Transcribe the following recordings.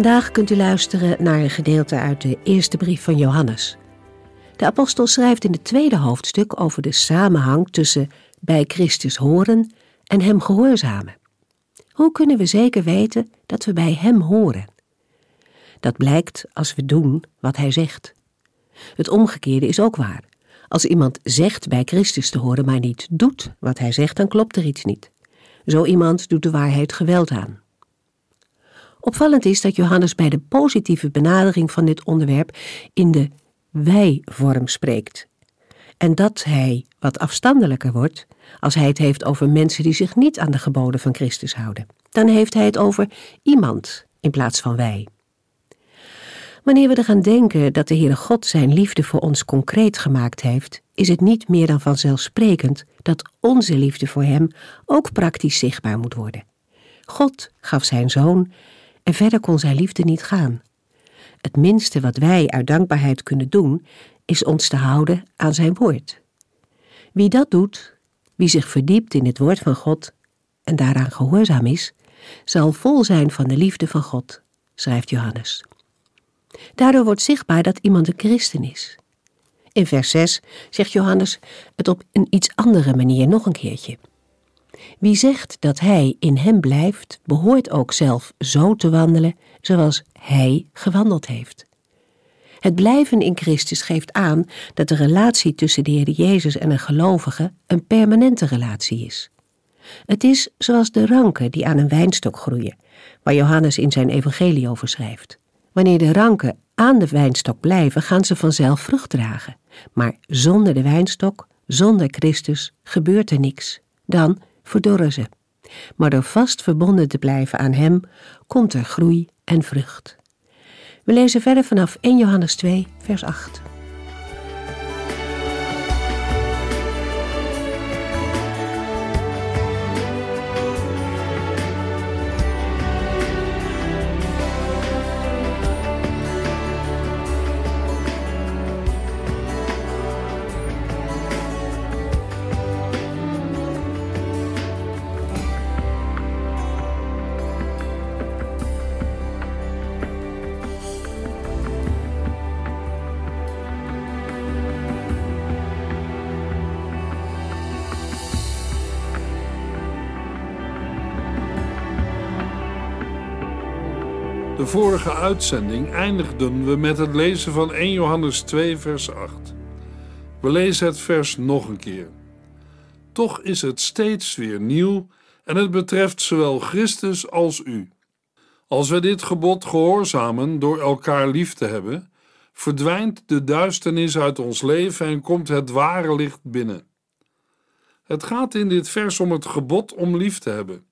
Vandaag kunt u luisteren naar een gedeelte uit de eerste brief van Johannes. De apostel schrijft in het tweede hoofdstuk over de samenhang tussen bij Christus horen en Hem gehoorzamen. Hoe kunnen we zeker weten dat we bij Hem horen? Dat blijkt als we doen wat Hij zegt. Het omgekeerde is ook waar. Als iemand zegt bij Christus te horen, maar niet doet wat Hij zegt, dan klopt er iets niet. Zo iemand doet de waarheid geweld aan. Opvallend is dat Johannes bij de positieve benadering van dit onderwerp in de wij-vorm spreekt. En dat hij wat afstandelijker wordt als hij het heeft over mensen die zich niet aan de geboden van Christus houden. Dan heeft hij het over iemand in plaats van wij. Wanneer we eraan denken dat de Heere God zijn liefde voor ons concreet gemaakt heeft, is het niet meer dan vanzelfsprekend dat onze liefde voor Hem ook praktisch zichtbaar moet worden. God gaf zijn zoon en verder kon zijn liefde niet gaan. Het minste wat wij uit dankbaarheid kunnen doen, is ons te houden aan zijn woord. Wie dat doet, wie zich verdiept in het woord van God en daaraan gehoorzaam is, zal vol zijn van de liefde van God, schrijft Johannes. Daardoor wordt zichtbaar dat iemand een christen is. In vers 6 zegt Johannes het op een iets andere manier nog een keertje. Wie zegt dat hij in hem blijft, behoort ook zelf zo te wandelen zoals hij gewandeld heeft. Het blijven in Christus geeft aan dat de relatie tussen de Heer Jezus en een gelovige een permanente relatie is. Het is zoals de ranken die aan een wijnstok groeien, waar Johannes in zijn evangelie over schrijft. Wanneer de ranken aan de wijnstok blijven, gaan ze vanzelf vrucht dragen. Maar zonder de wijnstok, zonder Christus, gebeurt er niks. Dan verdorren ze. Maar door vast verbonden te blijven aan Hem, komt er groei en vrucht. We lezen verder vanaf 1 Johannes 2, vers 8. Vorige uitzending eindigden we met het lezen van 1 Johannes 2, vers 8. We lezen het vers nog een keer. Toch is het steeds weer nieuw en het betreft zowel Christus als u. Als we dit gebod gehoorzamen door elkaar lief te hebben, verdwijnt de duisternis uit ons leven en komt het ware licht binnen. Het gaat in dit vers om het gebod om lief te hebben.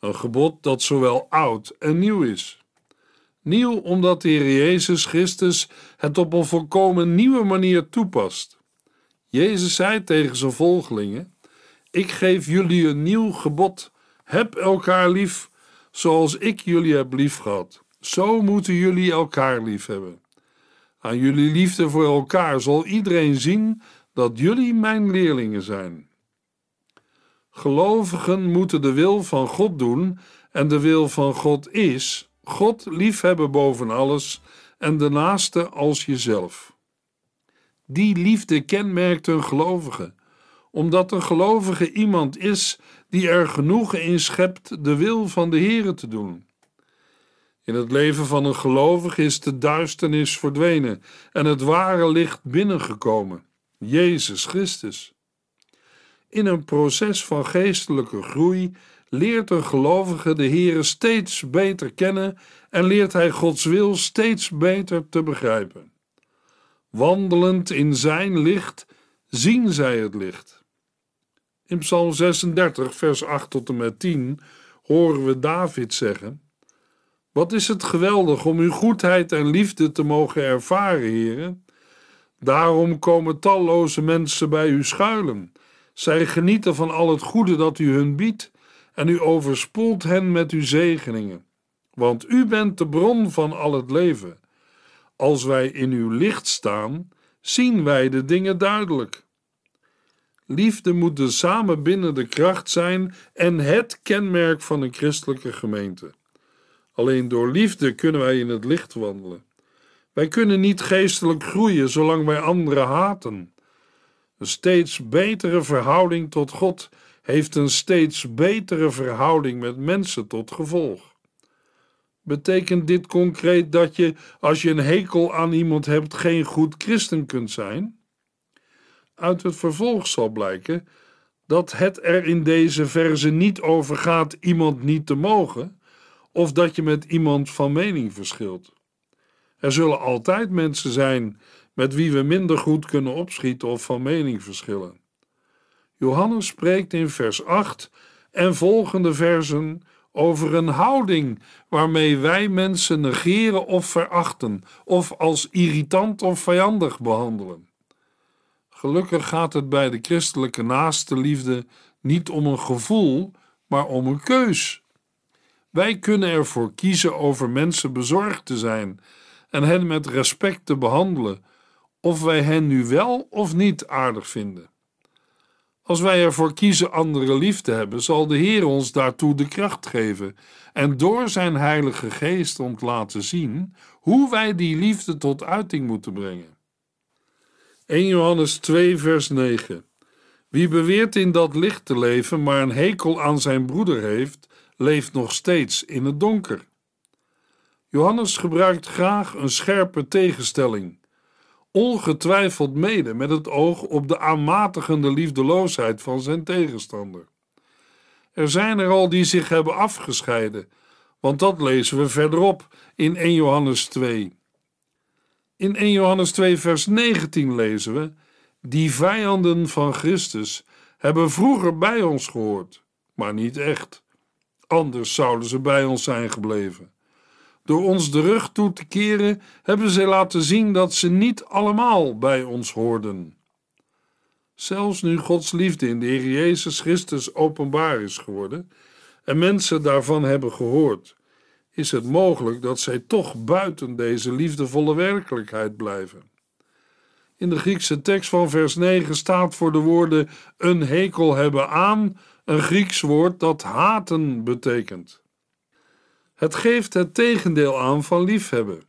Een gebod dat zowel oud en nieuw is. Nieuw omdat de Heer Jezus Christus het op een volkomen nieuwe manier toepast. Jezus zei tegen zijn volgelingen: Ik geef jullie een nieuw gebod. Heb elkaar lief, zoals ik jullie heb lief gehad. Zo moeten jullie elkaar lief hebben. Aan jullie liefde voor elkaar zal iedereen zien dat jullie mijn leerlingen zijn. Gelovigen moeten de wil van God doen en de wil van God is God liefhebben boven alles en de naaste als jezelf. Die liefde kenmerkt een gelovige, omdat een gelovige iemand is die er genoegen in schept de wil van de Heere te doen. In het leven van een gelovige is de duisternis verdwenen en het ware licht binnengekomen, Jezus Christus. In een proces van geestelijke groei leert een gelovige de Heere steeds beter kennen en leert hij Gods wil steeds beter te begrijpen. Wandelend in zijn licht zien zij het licht. In Psalm 36, vers 8 tot en met 10 horen we David zeggen: Wat is het geweldig om uw goedheid en liefde te mogen ervaren, heren. Daarom komen talloze mensen bij u schuilen. Zij genieten van al het goede dat u hun biedt en u overspoelt hen met uw zegeningen. Want u bent de bron van al het leven. Als wij in uw licht staan, zien wij de dingen duidelijk. Liefde moet de samenbindende kracht zijn en het kenmerk van een christelijke gemeente. Alleen door liefde kunnen wij in het licht wandelen. Wij kunnen niet geestelijk groeien zolang wij anderen haten. Een steeds betere verhouding tot God heeft een steeds betere verhouding met mensen tot gevolg. Betekent dit concreet dat je, als je een hekel aan iemand hebt, geen goed christen kunt zijn? Uit het vervolg zal blijken dat het er in deze verse niet over gaat iemand niet te mogen, of dat je met iemand van mening verschilt. Er zullen altijd mensen zijn met wie we minder goed kunnen opschieten of van mening verschillen. Johannes spreekt in vers 8 en volgende versen over een houding waarmee wij mensen negeren of verachten, of als irritant of vijandig behandelen. Gelukkig gaat het bij de christelijke naaste liefde niet om een gevoel, maar om een keus. Wij kunnen ervoor kiezen over mensen bezorgd te zijn en hen met respect te behandelen, of wij hen nu wel of niet aardig vinden. Als wij ervoor kiezen anderen lief te hebben, zal de Heer ons daartoe de kracht geven en door zijn Heilige Geest ons laten zien hoe wij die liefde tot uiting moeten brengen. 1 Johannes 2, vers 9. Wie beweert in dat licht te leven, maar een hekel aan zijn broeder heeft, leeft nog steeds in het donker. Johannes gebruikt graag een scherpe tegenstelling ongetwijfeld mede met het oog op de aanmatigende liefdeloosheid van zijn tegenstander. Er zijn er al die zich hebben afgescheiden, want dat lezen we verderop in 1 Johannes 2. In 1 Johannes 2, vers 19 lezen we: Die vijanden van Christus hebben vroeger bij ons gehoord, maar niet echt. Anders zouden ze bij ons zijn gebleven. Door ons de rug toe te keren, hebben ze laten zien dat ze niet allemaal bij ons hoorden. Zelfs nu Gods liefde in de Heer Jezus Christus openbaar is geworden en mensen daarvan hebben gehoord, is het mogelijk dat zij toch buiten deze liefdevolle werkelijkheid blijven. In de Griekse tekst van vers 9 staat voor de woorden een hekel hebben aan een Grieks woord dat haten betekent. Het geeft het tegendeel aan van liefhebben.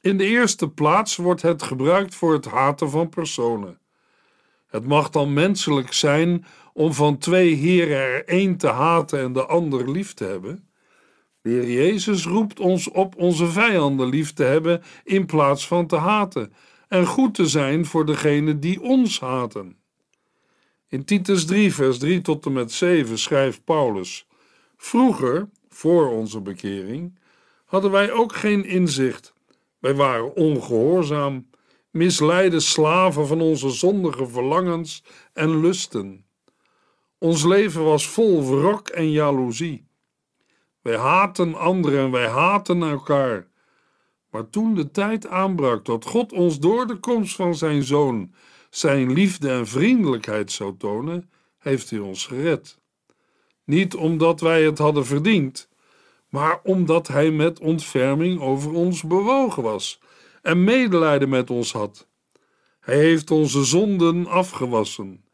In de eerste plaats wordt het gebruikt voor het haten van personen. Het mag dan menselijk zijn om van twee heren er één te haten en de ander lief te hebben. De Heer Jezus roept ons op onze vijanden lief te hebben in plaats van te haten en goed te zijn voor degenen die ons haten. In Titus 3, vers 3 tot en met 7 schrijft Paulus: Vroeger, voor onze bekering, hadden wij ook geen inzicht. Wij waren ongehoorzaam, misleide slaven van onze zondige verlangens en lusten. Ons leven was vol wrok en jaloezie. Wij haten anderen en wij haten elkaar. Maar toen de tijd aanbrak dat God ons door de komst van zijn zoon zijn liefde en vriendelijkheid zou tonen, heeft hij ons gered. Niet omdat wij het hadden verdiend, maar omdat hij met ontferming over ons bewogen was en medelijden met ons had. Hij heeft onze zonden afgewassen,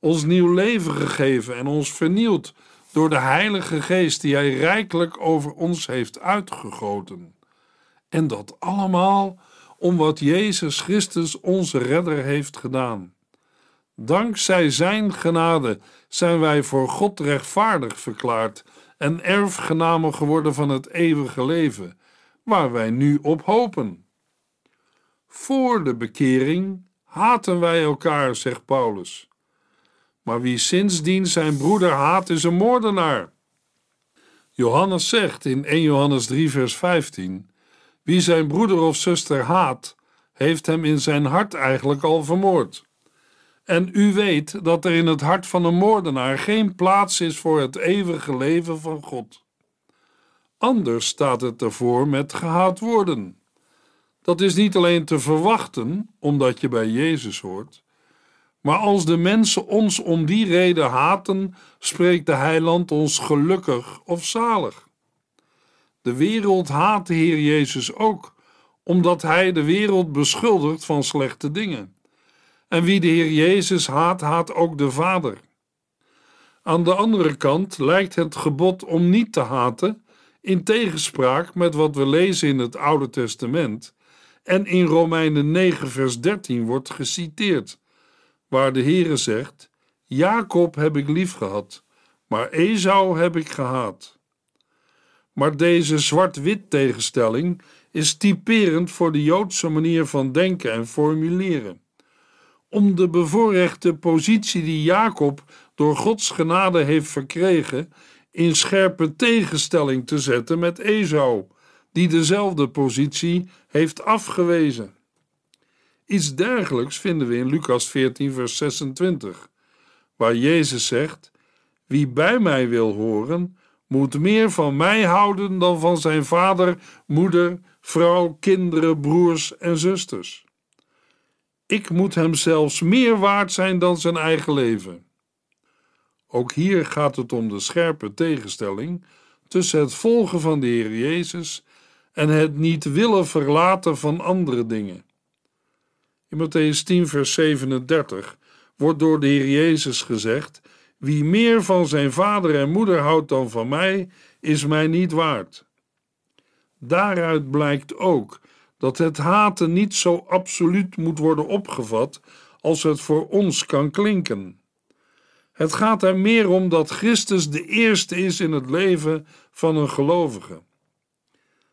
ons nieuw leven gegeven en ons vernield door de Heilige Geest die Hij rijkelijk over ons heeft uitgegoten. En dat allemaal om wat Jezus Christus onze Redder heeft gedaan. Dankzij Zijn genade zijn wij voor God rechtvaardig verklaard en erfgenamen geworden van het eeuwige leven, waar wij nu op hopen. Voor de bekering haten wij elkaar, zegt Paulus. Maar wie sindsdien zijn broeder haat, is een moordenaar. Johannes zegt in 1 Johannes 3, vers 15: Wie zijn broeder of zuster haat, heeft hem in zijn hart eigenlijk al vermoord. En u weet dat er in het hart van een moordenaar geen plaats is voor het eeuwige leven van God. Anders staat het ervoor met gehaat worden. Dat is niet alleen te verwachten, omdat je bij Jezus hoort, maar als de mensen ons om die reden haten, spreekt de heiland ons gelukkig of zalig. De wereld haat de Heer Jezus ook, omdat hij de wereld beschuldigt van slechte dingen. En wie de Heer Jezus haat, haat ook de Vader. Aan de andere kant lijkt het gebod om niet te haten in tegenspraak met wat we lezen in het Oude Testament en in Romeinen 9, vers 13 wordt geciteerd, waar de Heere zegt: Jacob heb ik lief gehad, maar Esau heb ik gehaat. Maar deze zwart-wit tegenstelling is typerend voor de Joodse manier van denken en formuleren. Om de bevoorrechte positie die Jacob door Gods genade heeft verkregen, in scherpe tegenstelling te zetten met Esau, die dezelfde positie heeft afgewezen. Iets dergelijks vinden we in Lucas 14, vers 26, waar Jezus zegt: Wie bij mij wil horen, moet meer van mij houden dan van zijn vader, moeder, vrouw, kinderen, broers en zusters. Ik moet hem zelfs meer waard zijn dan zijn eigen leven. Ook hier gaat het om de scherpe tegenstelling tussen het volgen van de Heer Jezus en het niet willen verlaten van andere dingen. In Matthäus 10, vers 37 wordt door de Heer Jezus gezegd: Wie meer van zijn vader en moeder houdt dan van mij, is mij niet waard. Daaruit blijkt ook dat het haten niet zo absoluut moet worden opgevat als het voor ons kan klinken. Het gaat er meer om dat Christus de eerste is in het leven van een gelovige.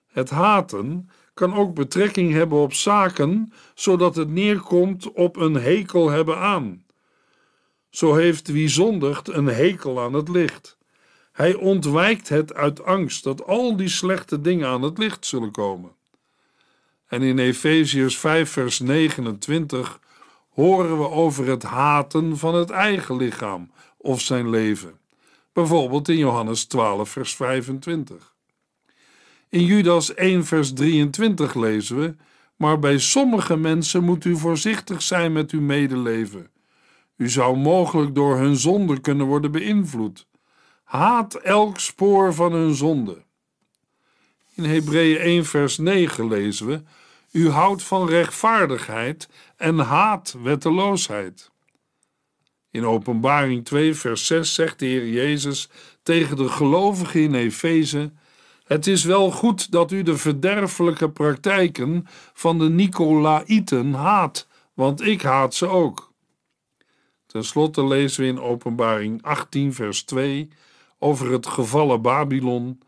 Het haten kan ook betrekking hebben op zaken, zodat het neerkomt op een hekel hebben aan. Zo heeft wie zondigt een hekel aan het licht. Hij ontwijkt het uit angst dat al die slechte dingen aan het licht zullen komen. En in Efeziërs 5, vers 29 horen we over het haten van het eigen lichaam of zijn leven. Bijvoorbeeld in Johannes 12, vers 25. In Judas 1, vers 23 lezen we: Maar bij sommige mensen moet u voorzichtig zijn met uw medeleven. U zou mogelijk door hun zonde kunnen worden beïnvloed. Haat elk spoor van hun zonde. In Hebreeën 1, vers 9 lezen we: U houdt van rechtvaardigheid en haat wetteloosheid. In Openbaring 2, vers 6 zegt de Heer Jezus tegen de gelovigen in Efeze: Het is wel goed dat u de verderfelijke praktijken van de Nicolaïten haat, want ik haat ze ook. Ten slotte lezen we in Openbaring 18, vers 2 over het gevallen Babylon.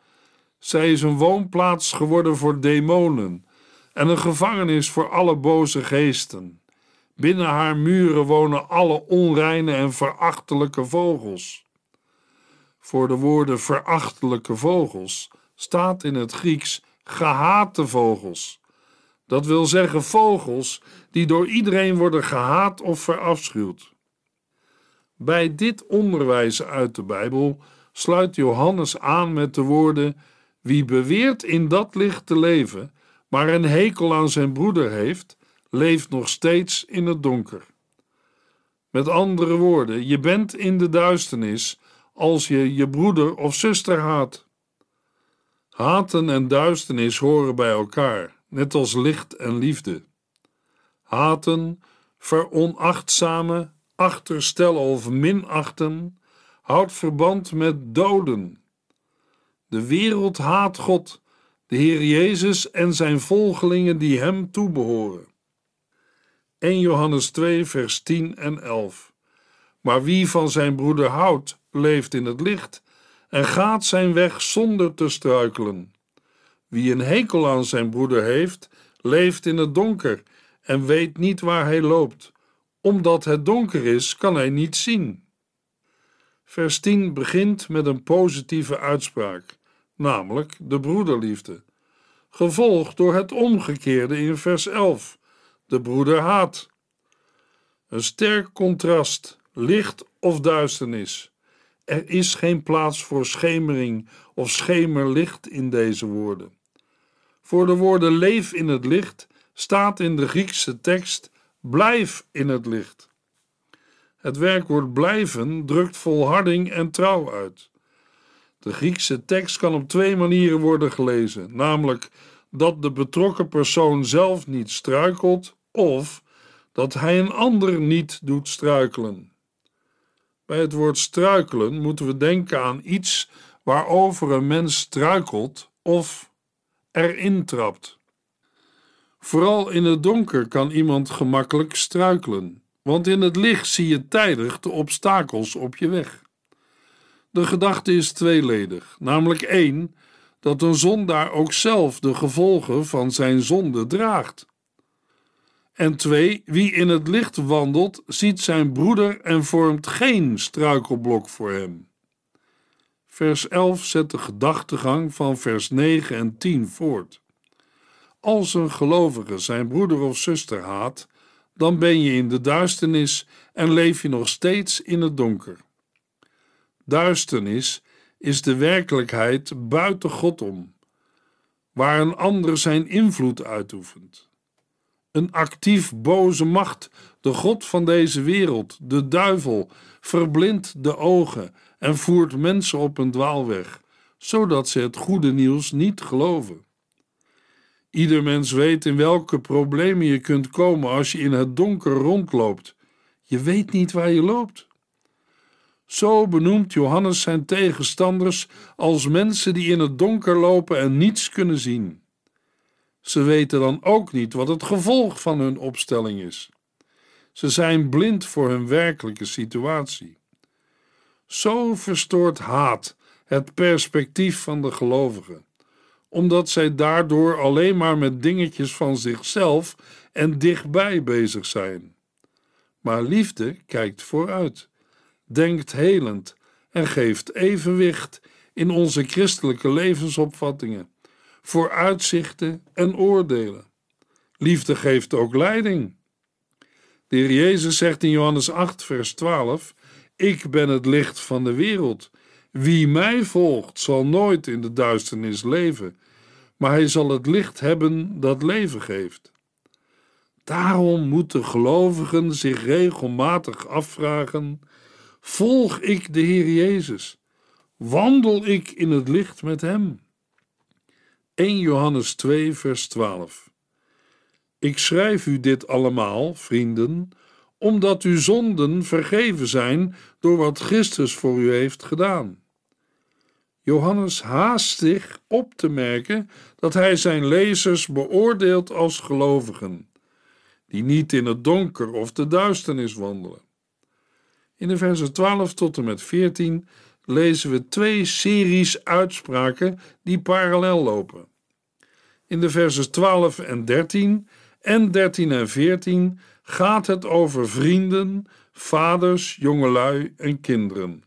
Zij is een woonplaats geworden voor demonen en een gevangenis voor alle boze geesten. Binnen haar muren wonen alle onreine en verachtelijke vogels. Voor de woorden verachtelijke vogels staat in het Grieks gehate vogels. Dat wil zeggen vogels die door iedereen worden gehaat of verafschuwd. Bij dit onderwijs uit de Bijbel sluit Johannes aan met de woorden: Wie beweert in dat licht te leven, maar een hekel aan zijn broeder heeft, leeft nog steeds in het donker. Met andere woorden, je bent in de duisternis als je je broeder of zuster haat. Haten en duisternis horen bij elkaar, net als licht en liefde. Haten, veronachtzamen, achterstellen of minachten, houdt verband met doden. De wereld haat God, de Heer Jezus en zijn volgelingen die hem toebehoren. 1 Johannes 2, vers 10 en 11. Maar wie van zijn broeder houdt, leeft in het licht en gaat zijn weg zonder te struikelen. Wie een hekel aan zijn broeder heeft, leeft in het donker en weet niet waar hij loopt. Omdat het donker is, kan hij niet zien. Vers 10 begint met een positieve uitspraak, namelijk de broederliefde, gevolgd door het omgekeerde in vers 11 de broeder haat. Een sterk contrast, licht of duisternis. Er is geen plaats voor schemering of schemerlicht in deze woorden. Voor de woorden leef in het licht staat in de Griekse tekst blijf in het licht. Het werkwoord blijven drukt volharding en trouw uit. De Griekse tekst kan op twee manieren worden gelezen, namelijk dat de betrokken persoon zelf niet struikelt of dat hij een ander niet doet struikelen. Bij het woord struikelen moeten we denken aan iets waarover een mens struikelt of erin trapt. Vooral in het donker kan iemand gemakkelijk struikelen, want in het licht zie je tijdig de obstakels op je weg. De gedachte is tweeledig, namelijk één, dat een zondaar ook zelf de gevolgen van zijn zonde draagt. En twee, wie in het licht wandelt, ziet zijn broeder en vormt geen struikelblok voor hem. Vers 11 zet de gedachtegang van vers 9 en 10 voort. Als een gelovige zijn broeder of zuster haat, dan ben je in de duisternis en leef je nog steeds in het donker. Duisternis is de werkelijkheid buiten God om, waar een ander zijn invloed uitoefent. Een actief boze macht, de God van deze wereld, de duivel, verblindt de ogen en voert mensen op een dwaalweg, zodat ze het goede nieuws niet geloven. Ieder mens weet in welke problemen je kunt komen als je in het donker rondloopt. Je weet niet waar je loopt. Zo benoemt Johannes zijn tegenstanders als mensen die in het donker lopen en niets kunnen zien. Ze weten dan ook niet wat het gevolg van hun opstelling is. Ze zijn blind voor hun werkelijke situatie. Zo verstoort haat het perspectief van de gelovigen, omdat zij daardoor alleen maar met dingetjes van zichzelf en dichtbij bezig zijn. Maar liefde kijkt vooruit, denkt helend en geeft evenwicht in onze christelijke levensopvattingen, vooruitzichten en oordelen. Liefde geeft ook leiding. De Heer Jezus zegt in Johannes 8, vers 12: Ik ben het licht van de wereld. Wie mij volgt, zal nooit in de duisternis leven, maar hij zal het licht hebben dat leven geeft. Daarom moeten gelovigen zich regelmatig afvragen: volg ik de Heer Jezus? Wandel ik in het licht met Hem? 1 Johannes 2, vers 12. Ik schrijf u dit allemaal, vrienden, omdat uw zonden vergeven zijn door wat Christus voor u heeft gedaan. Johannes haast zich op te merken dat hij zijn lezers beoordeelt als gelovigen, die niet in het donker of de duisternis wandelen. In de versen 12 tot en met 14 lezen we twee series uitspraken die parallel lopen. In de versen 12 en 13 en 13 en 14 gaat het over vrienden, vaders, jongelui en kinderen.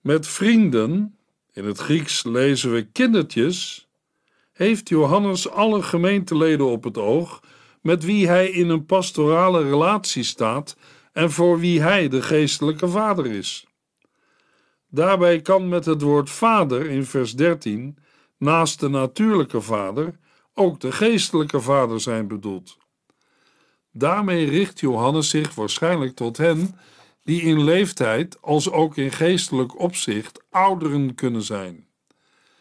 Met vrienden, in het Grieks lezen we kindertjes, heeft Johannes alle gemeenteleden op het oog met wie hij in een pastorale relatie staat en voor wie hij de geestelijke vader is. Daarbij kan met het woord vader in vers 13 naast de natuurlijke vader ook de geestelijke vader zijn bedoeld. Daarmee richt Johannes zich waarschijnlijk tot hen die in leeftijd als ook in geestelijk opzicht ouderen kunnen zijn.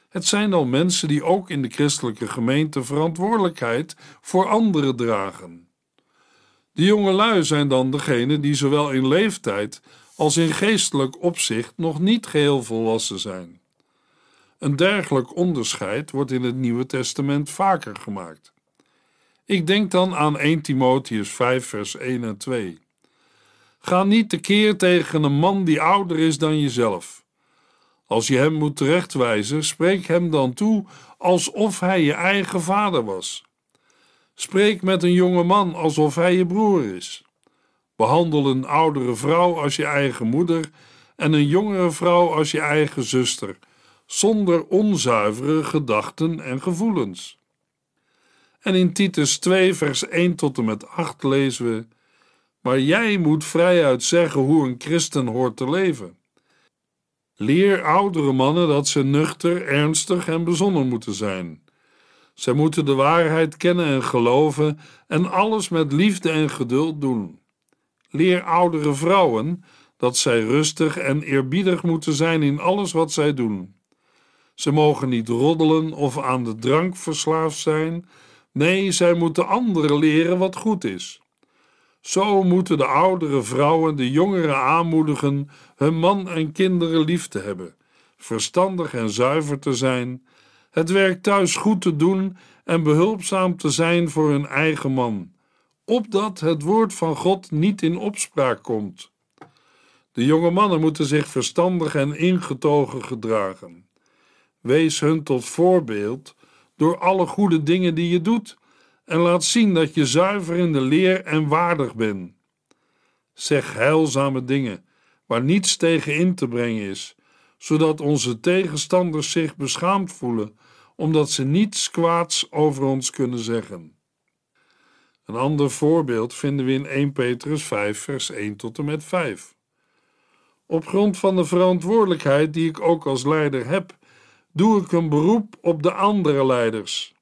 Het zijn dan mensen die ook in de christelijke gemeente verantwoordelijkheid voor anderen dragen. De jongelui zijn dan degenen die zowel in leeftijd als in geestelijk opzicht nog niet geheel volwassen zijn. Een dergelijk onderscheid wordt in het Nieuwe Testament vaker gemaakt. Ik denk dan aan 1 Timotheus 5, vers 1 en 2. Ga niet tekeer tegen een man die ouder is dan jezelf. Als je hem moet terechtwijzen, spreek hem dan toe alsof hij je eigen vader was. Spreek met een jonge man alsof hij je broer is. Behandel een oudere vrouw als je eigen moeder en een jongere vrouw als je eigen zuster zonder onzuivere gedachten en gevoelens. En in Titus 2, vers 1 tot en met 8 lezen we: Maar jij moet vrijuit zeggen hoe een christen hoort te leven. Leer oudere mannen dat ze nuchter, ernstig en bezonnen moeten zijn. Zij moeten de waarheid kennen en geloven en alles met liefde en geduld doen. Leer oudere vrouwen dat zij rustig en eerbiedig moeten zijn in alles wat zij doen. Ze mogen niet roddelen of aan de drank verslaafd zijn. Nee, zij moeten anderen leren wat goed is. Zo moeten de oudere vrouwen de jongeren aanmoedigen hun man en kinderen lief te hebben, verstandig en zuiver te zijn, het werk thuis goed te doen en behulpzaam te zijn voor hun eigen man, opdat het woord van God niet in opspraak komt. De jonge mannen moeten zich verstandig en ingetogen gedragen. Wees hun tot voorbeeld door alle goede dingen die je doet en laat zien dat je zuiver in de leer en waardig bent. Zeg heilzame dingen waar niets tegen in te brengen is, zodat onze tegenstanders zich beschaamd voelen omdat ze niets kwaads over ons kunnen zeggen. Een ander voorbeeld vinden we in 1 Petrus 5, vers 1 tot en met 5. Op grond van de verantwoordelijkheid die ik ook als leider heb, doe ik een beroep op de andere leiders.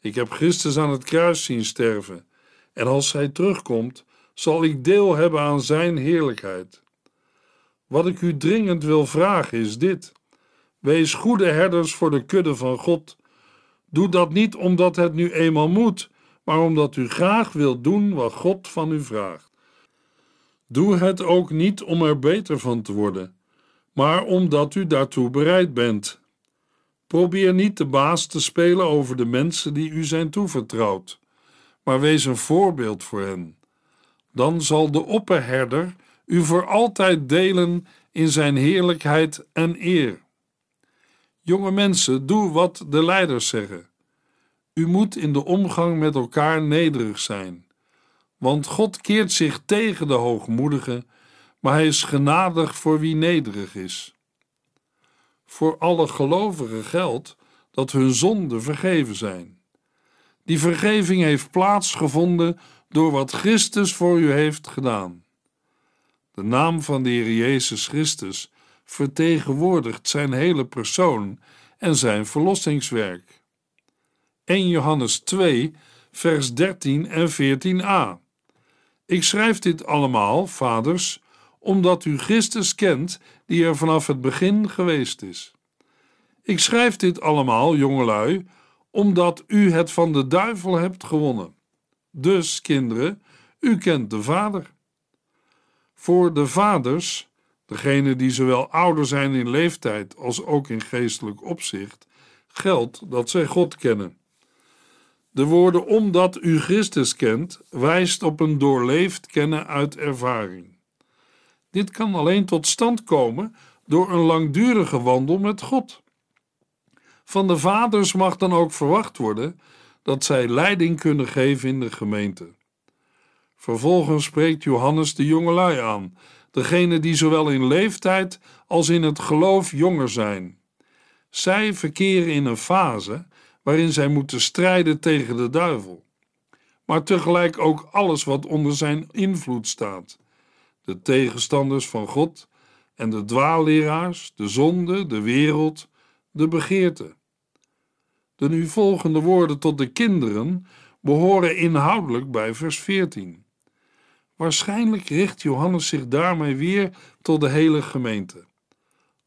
Ik heb Christus aan het kruis zien sterven, en als hij terugkomt, zal ik deel hebben aan zijn heerlijkheid. Wat ik u dringend wil vragen is dit: wees goede herders voor de kudde van God. Doe dat niet omdat het nu eenmaal moet, maar omdat u graag wilt doen wat God van u vraagt. Doe het ook niet om er beter van te worden, maar omdat u daartoe bereid bent. Probeer niet de baas te spelen over de mensen die u zijn toevertrouwd, maar wees een voorbeeld voor hen. Dan zal de opperherder u voor altijd delen in zijn heerlijkheid en eer. Jonge mensen, doe wat de leiders zeggen. U moet in de omgang met elkaar nederig zijn, want God keert zich tegen de hoogmoedigen, maar hij is genadig voor wie nederig is. Voor alle gelovigen geldt dat hun zonden vergeven zijn. Die vergeving heeft plaatsgevonden door wat Christus voor u heeft gedaan. De naam van de Heer Jezus Christus vertegenwoordigt zijn hele persoon en zijn verlossingswerk. 1 Johannes 2, vers 13 en 14a. Ik schrijf dit allemaal, vaders, omdat u Christus kent, die er vanaf het begin geweest is. Ik schrijf dit allemaal, jongelui, omdat u het van de duivel hebt gewonnen. Dus, kinderen, u kent de Vader. Voor de vaders, degenen die zowel ouder zijn in leeftijd als ook in geestelijk opzicht, geldt dat zij God kennen. De woorden omdat u Christus kent, wijst op een doorleefd kennen uit ervaring. Dit kan alleen tot stand komen door een langdurige wandel met God. Van de vaders mag dan ook verwacht worden dat zij leiding kunnen geven in de gemeente. Vervolgens spreekt Johannes de jongelui aan, degene die zowel in leeftijd als in het geloof jonger zijn. Zij verkeren in een fase waarin zij moeten strijden tegen de duivel, maar tegelijk ook alles wat onder zijn invloed staat: de tegenstanders van God en de dwaalleraars, de zonde, de wereld, de begeerte. De nu volgende woorden tot de kinderen behoren inhoudelijk bij vers 14. Waarschijnlijk richt Johannes zich daarmee weer tot de hele gemeente.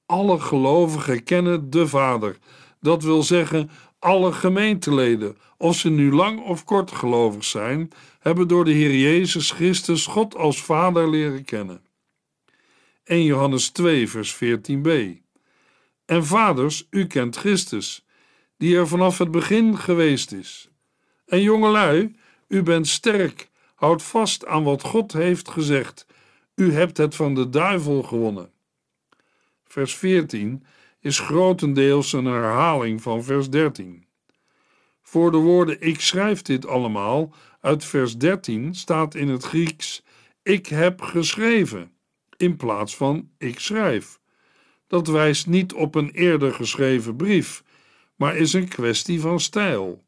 Alle gelovigen kennen de Vader, dat wil zeggen, alle gemeenteleden, of ze nu lang of kort gelovig zijn, hebben door de Heer Jezus Christus God als Vader leren kennen. 1 Johannes 2, vers 14b. En vaders, u kent Christus, die er vanaf het begin geweest is. En jongelui, u bent sterk Houd vast aan wat God heeft gezegd. U hebt het van de duivel gewonnen. Vers 14 is grotendeels een herhaling van vers 13. Voor de woorden ik schrijf dit allemaal uit vers 13 staat in het Grieks ik heb geschreven in plaats van ik schrijf. Dat wijst niet op een eerder geschreven brief, maar is een kwestie van stijl.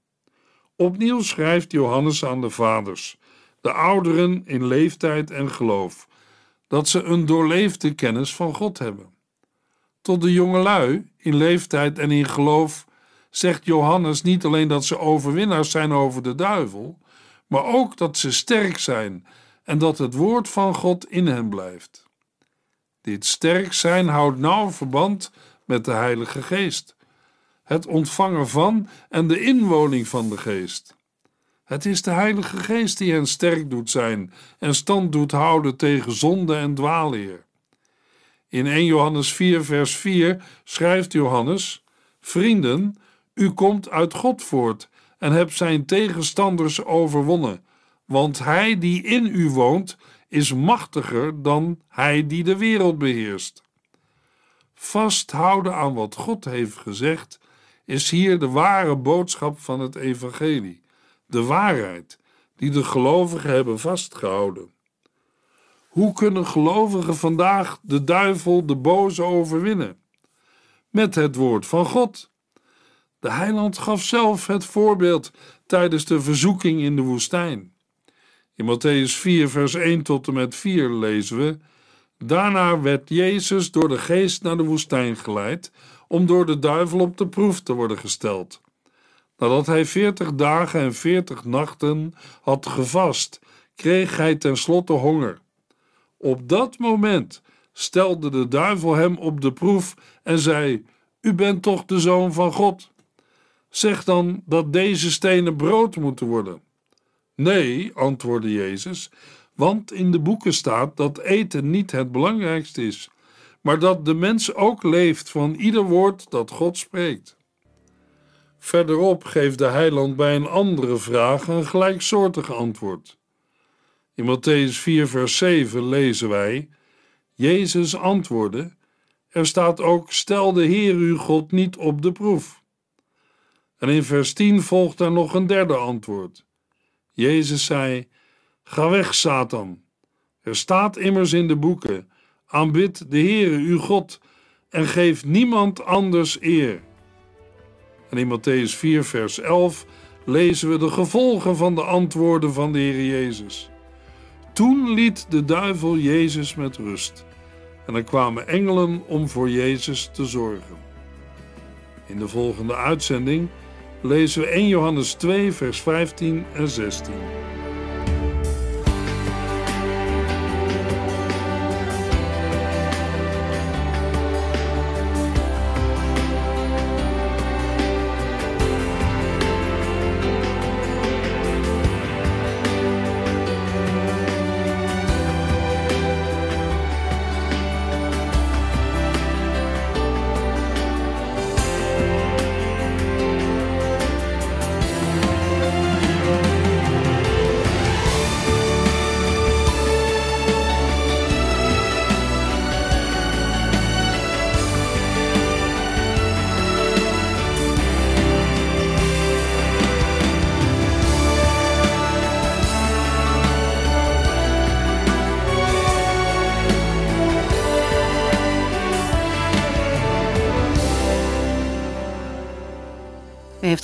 Opnieuw schrijft Johannes aan de vaders de ouderen in leeftijd en geloof, dat ze een doorleefde kennis van God hebben. Tot de jongelui, in leeftijd en in geloof, zegt Johannes niet alleen dat ze overwinnaars zijn over de duivel, maar ook dat ze sterk zijn en dat het woord van God in hen blijft. Dit sterk zijn houdt nauw verband met de Heilige Geest, het ontvangen van en de inwoning van de Geest. Het is de Heilige Geest die hen sterk doet zijn en stand doet houden tegen zonde en dwaalleer. In 1 Johannes 4, vers 4 schrijft Johannes: Vrienden, u komt uit God voort en hebt zijn tegenstanders overwonnen, want hij die in u woont is machtiger dan hij die de wereld beheerst. Vasthouden aan wat God heeft gezegd is hier de ware boodschap van het evangelie, de waarheid die de gelovigen hebben vastgehouden. Hoe kunnen gelovigen vandaag de duivel, de boze, overwinnen? Met het woord van God. De heiland gaf zelf het voorbeeld tijdens de verzoeking in de woestijn. In Matthäus 4, vers 1 tot en met 4 lezen we: Daarna werd Jezus door de geest naar de woestijn geleid om door de duivel op de proef te worden gesteld. Nadat hij veertig dagen en veertig nachten had gevast, kreeg hij tenslotte honger. Op dat moment stelde de duivel hem op de proef en zei: U bent toch de zoon van God? Zeg dan dat deze stenen brood moeten worden. Nee, antwoordde Jezus, want in de boeken staat dat eten niet het belangrijkste is, maar dat de mens ook leeft van ieder woord dat God spreekt. Verderop geeft de heiland bij een andere vraag een gelijksoortig antwoord. In Matthäus 4, vers 7 lezen wij: Jezus antwoordde: Er staat ook: Stel de Heer uw God niet op de proef. En in vers 10 volgt er nog een derde antwoord. Jezus zei: Ga weg, Satan. Er staat immers in de boeken: Aanbid de Heere uw God en geef niemand anders eer. En in Matthäus 4, vers 11 lezen we de gevolgen van de antwoorden van de Heer Jezus. Toen liet de duivel Jezus met rust en er kwamen engelen om voor Jezus te zorgen. In de volgende uitzending lezen we 1 Johannes 2, vers 15 en 16.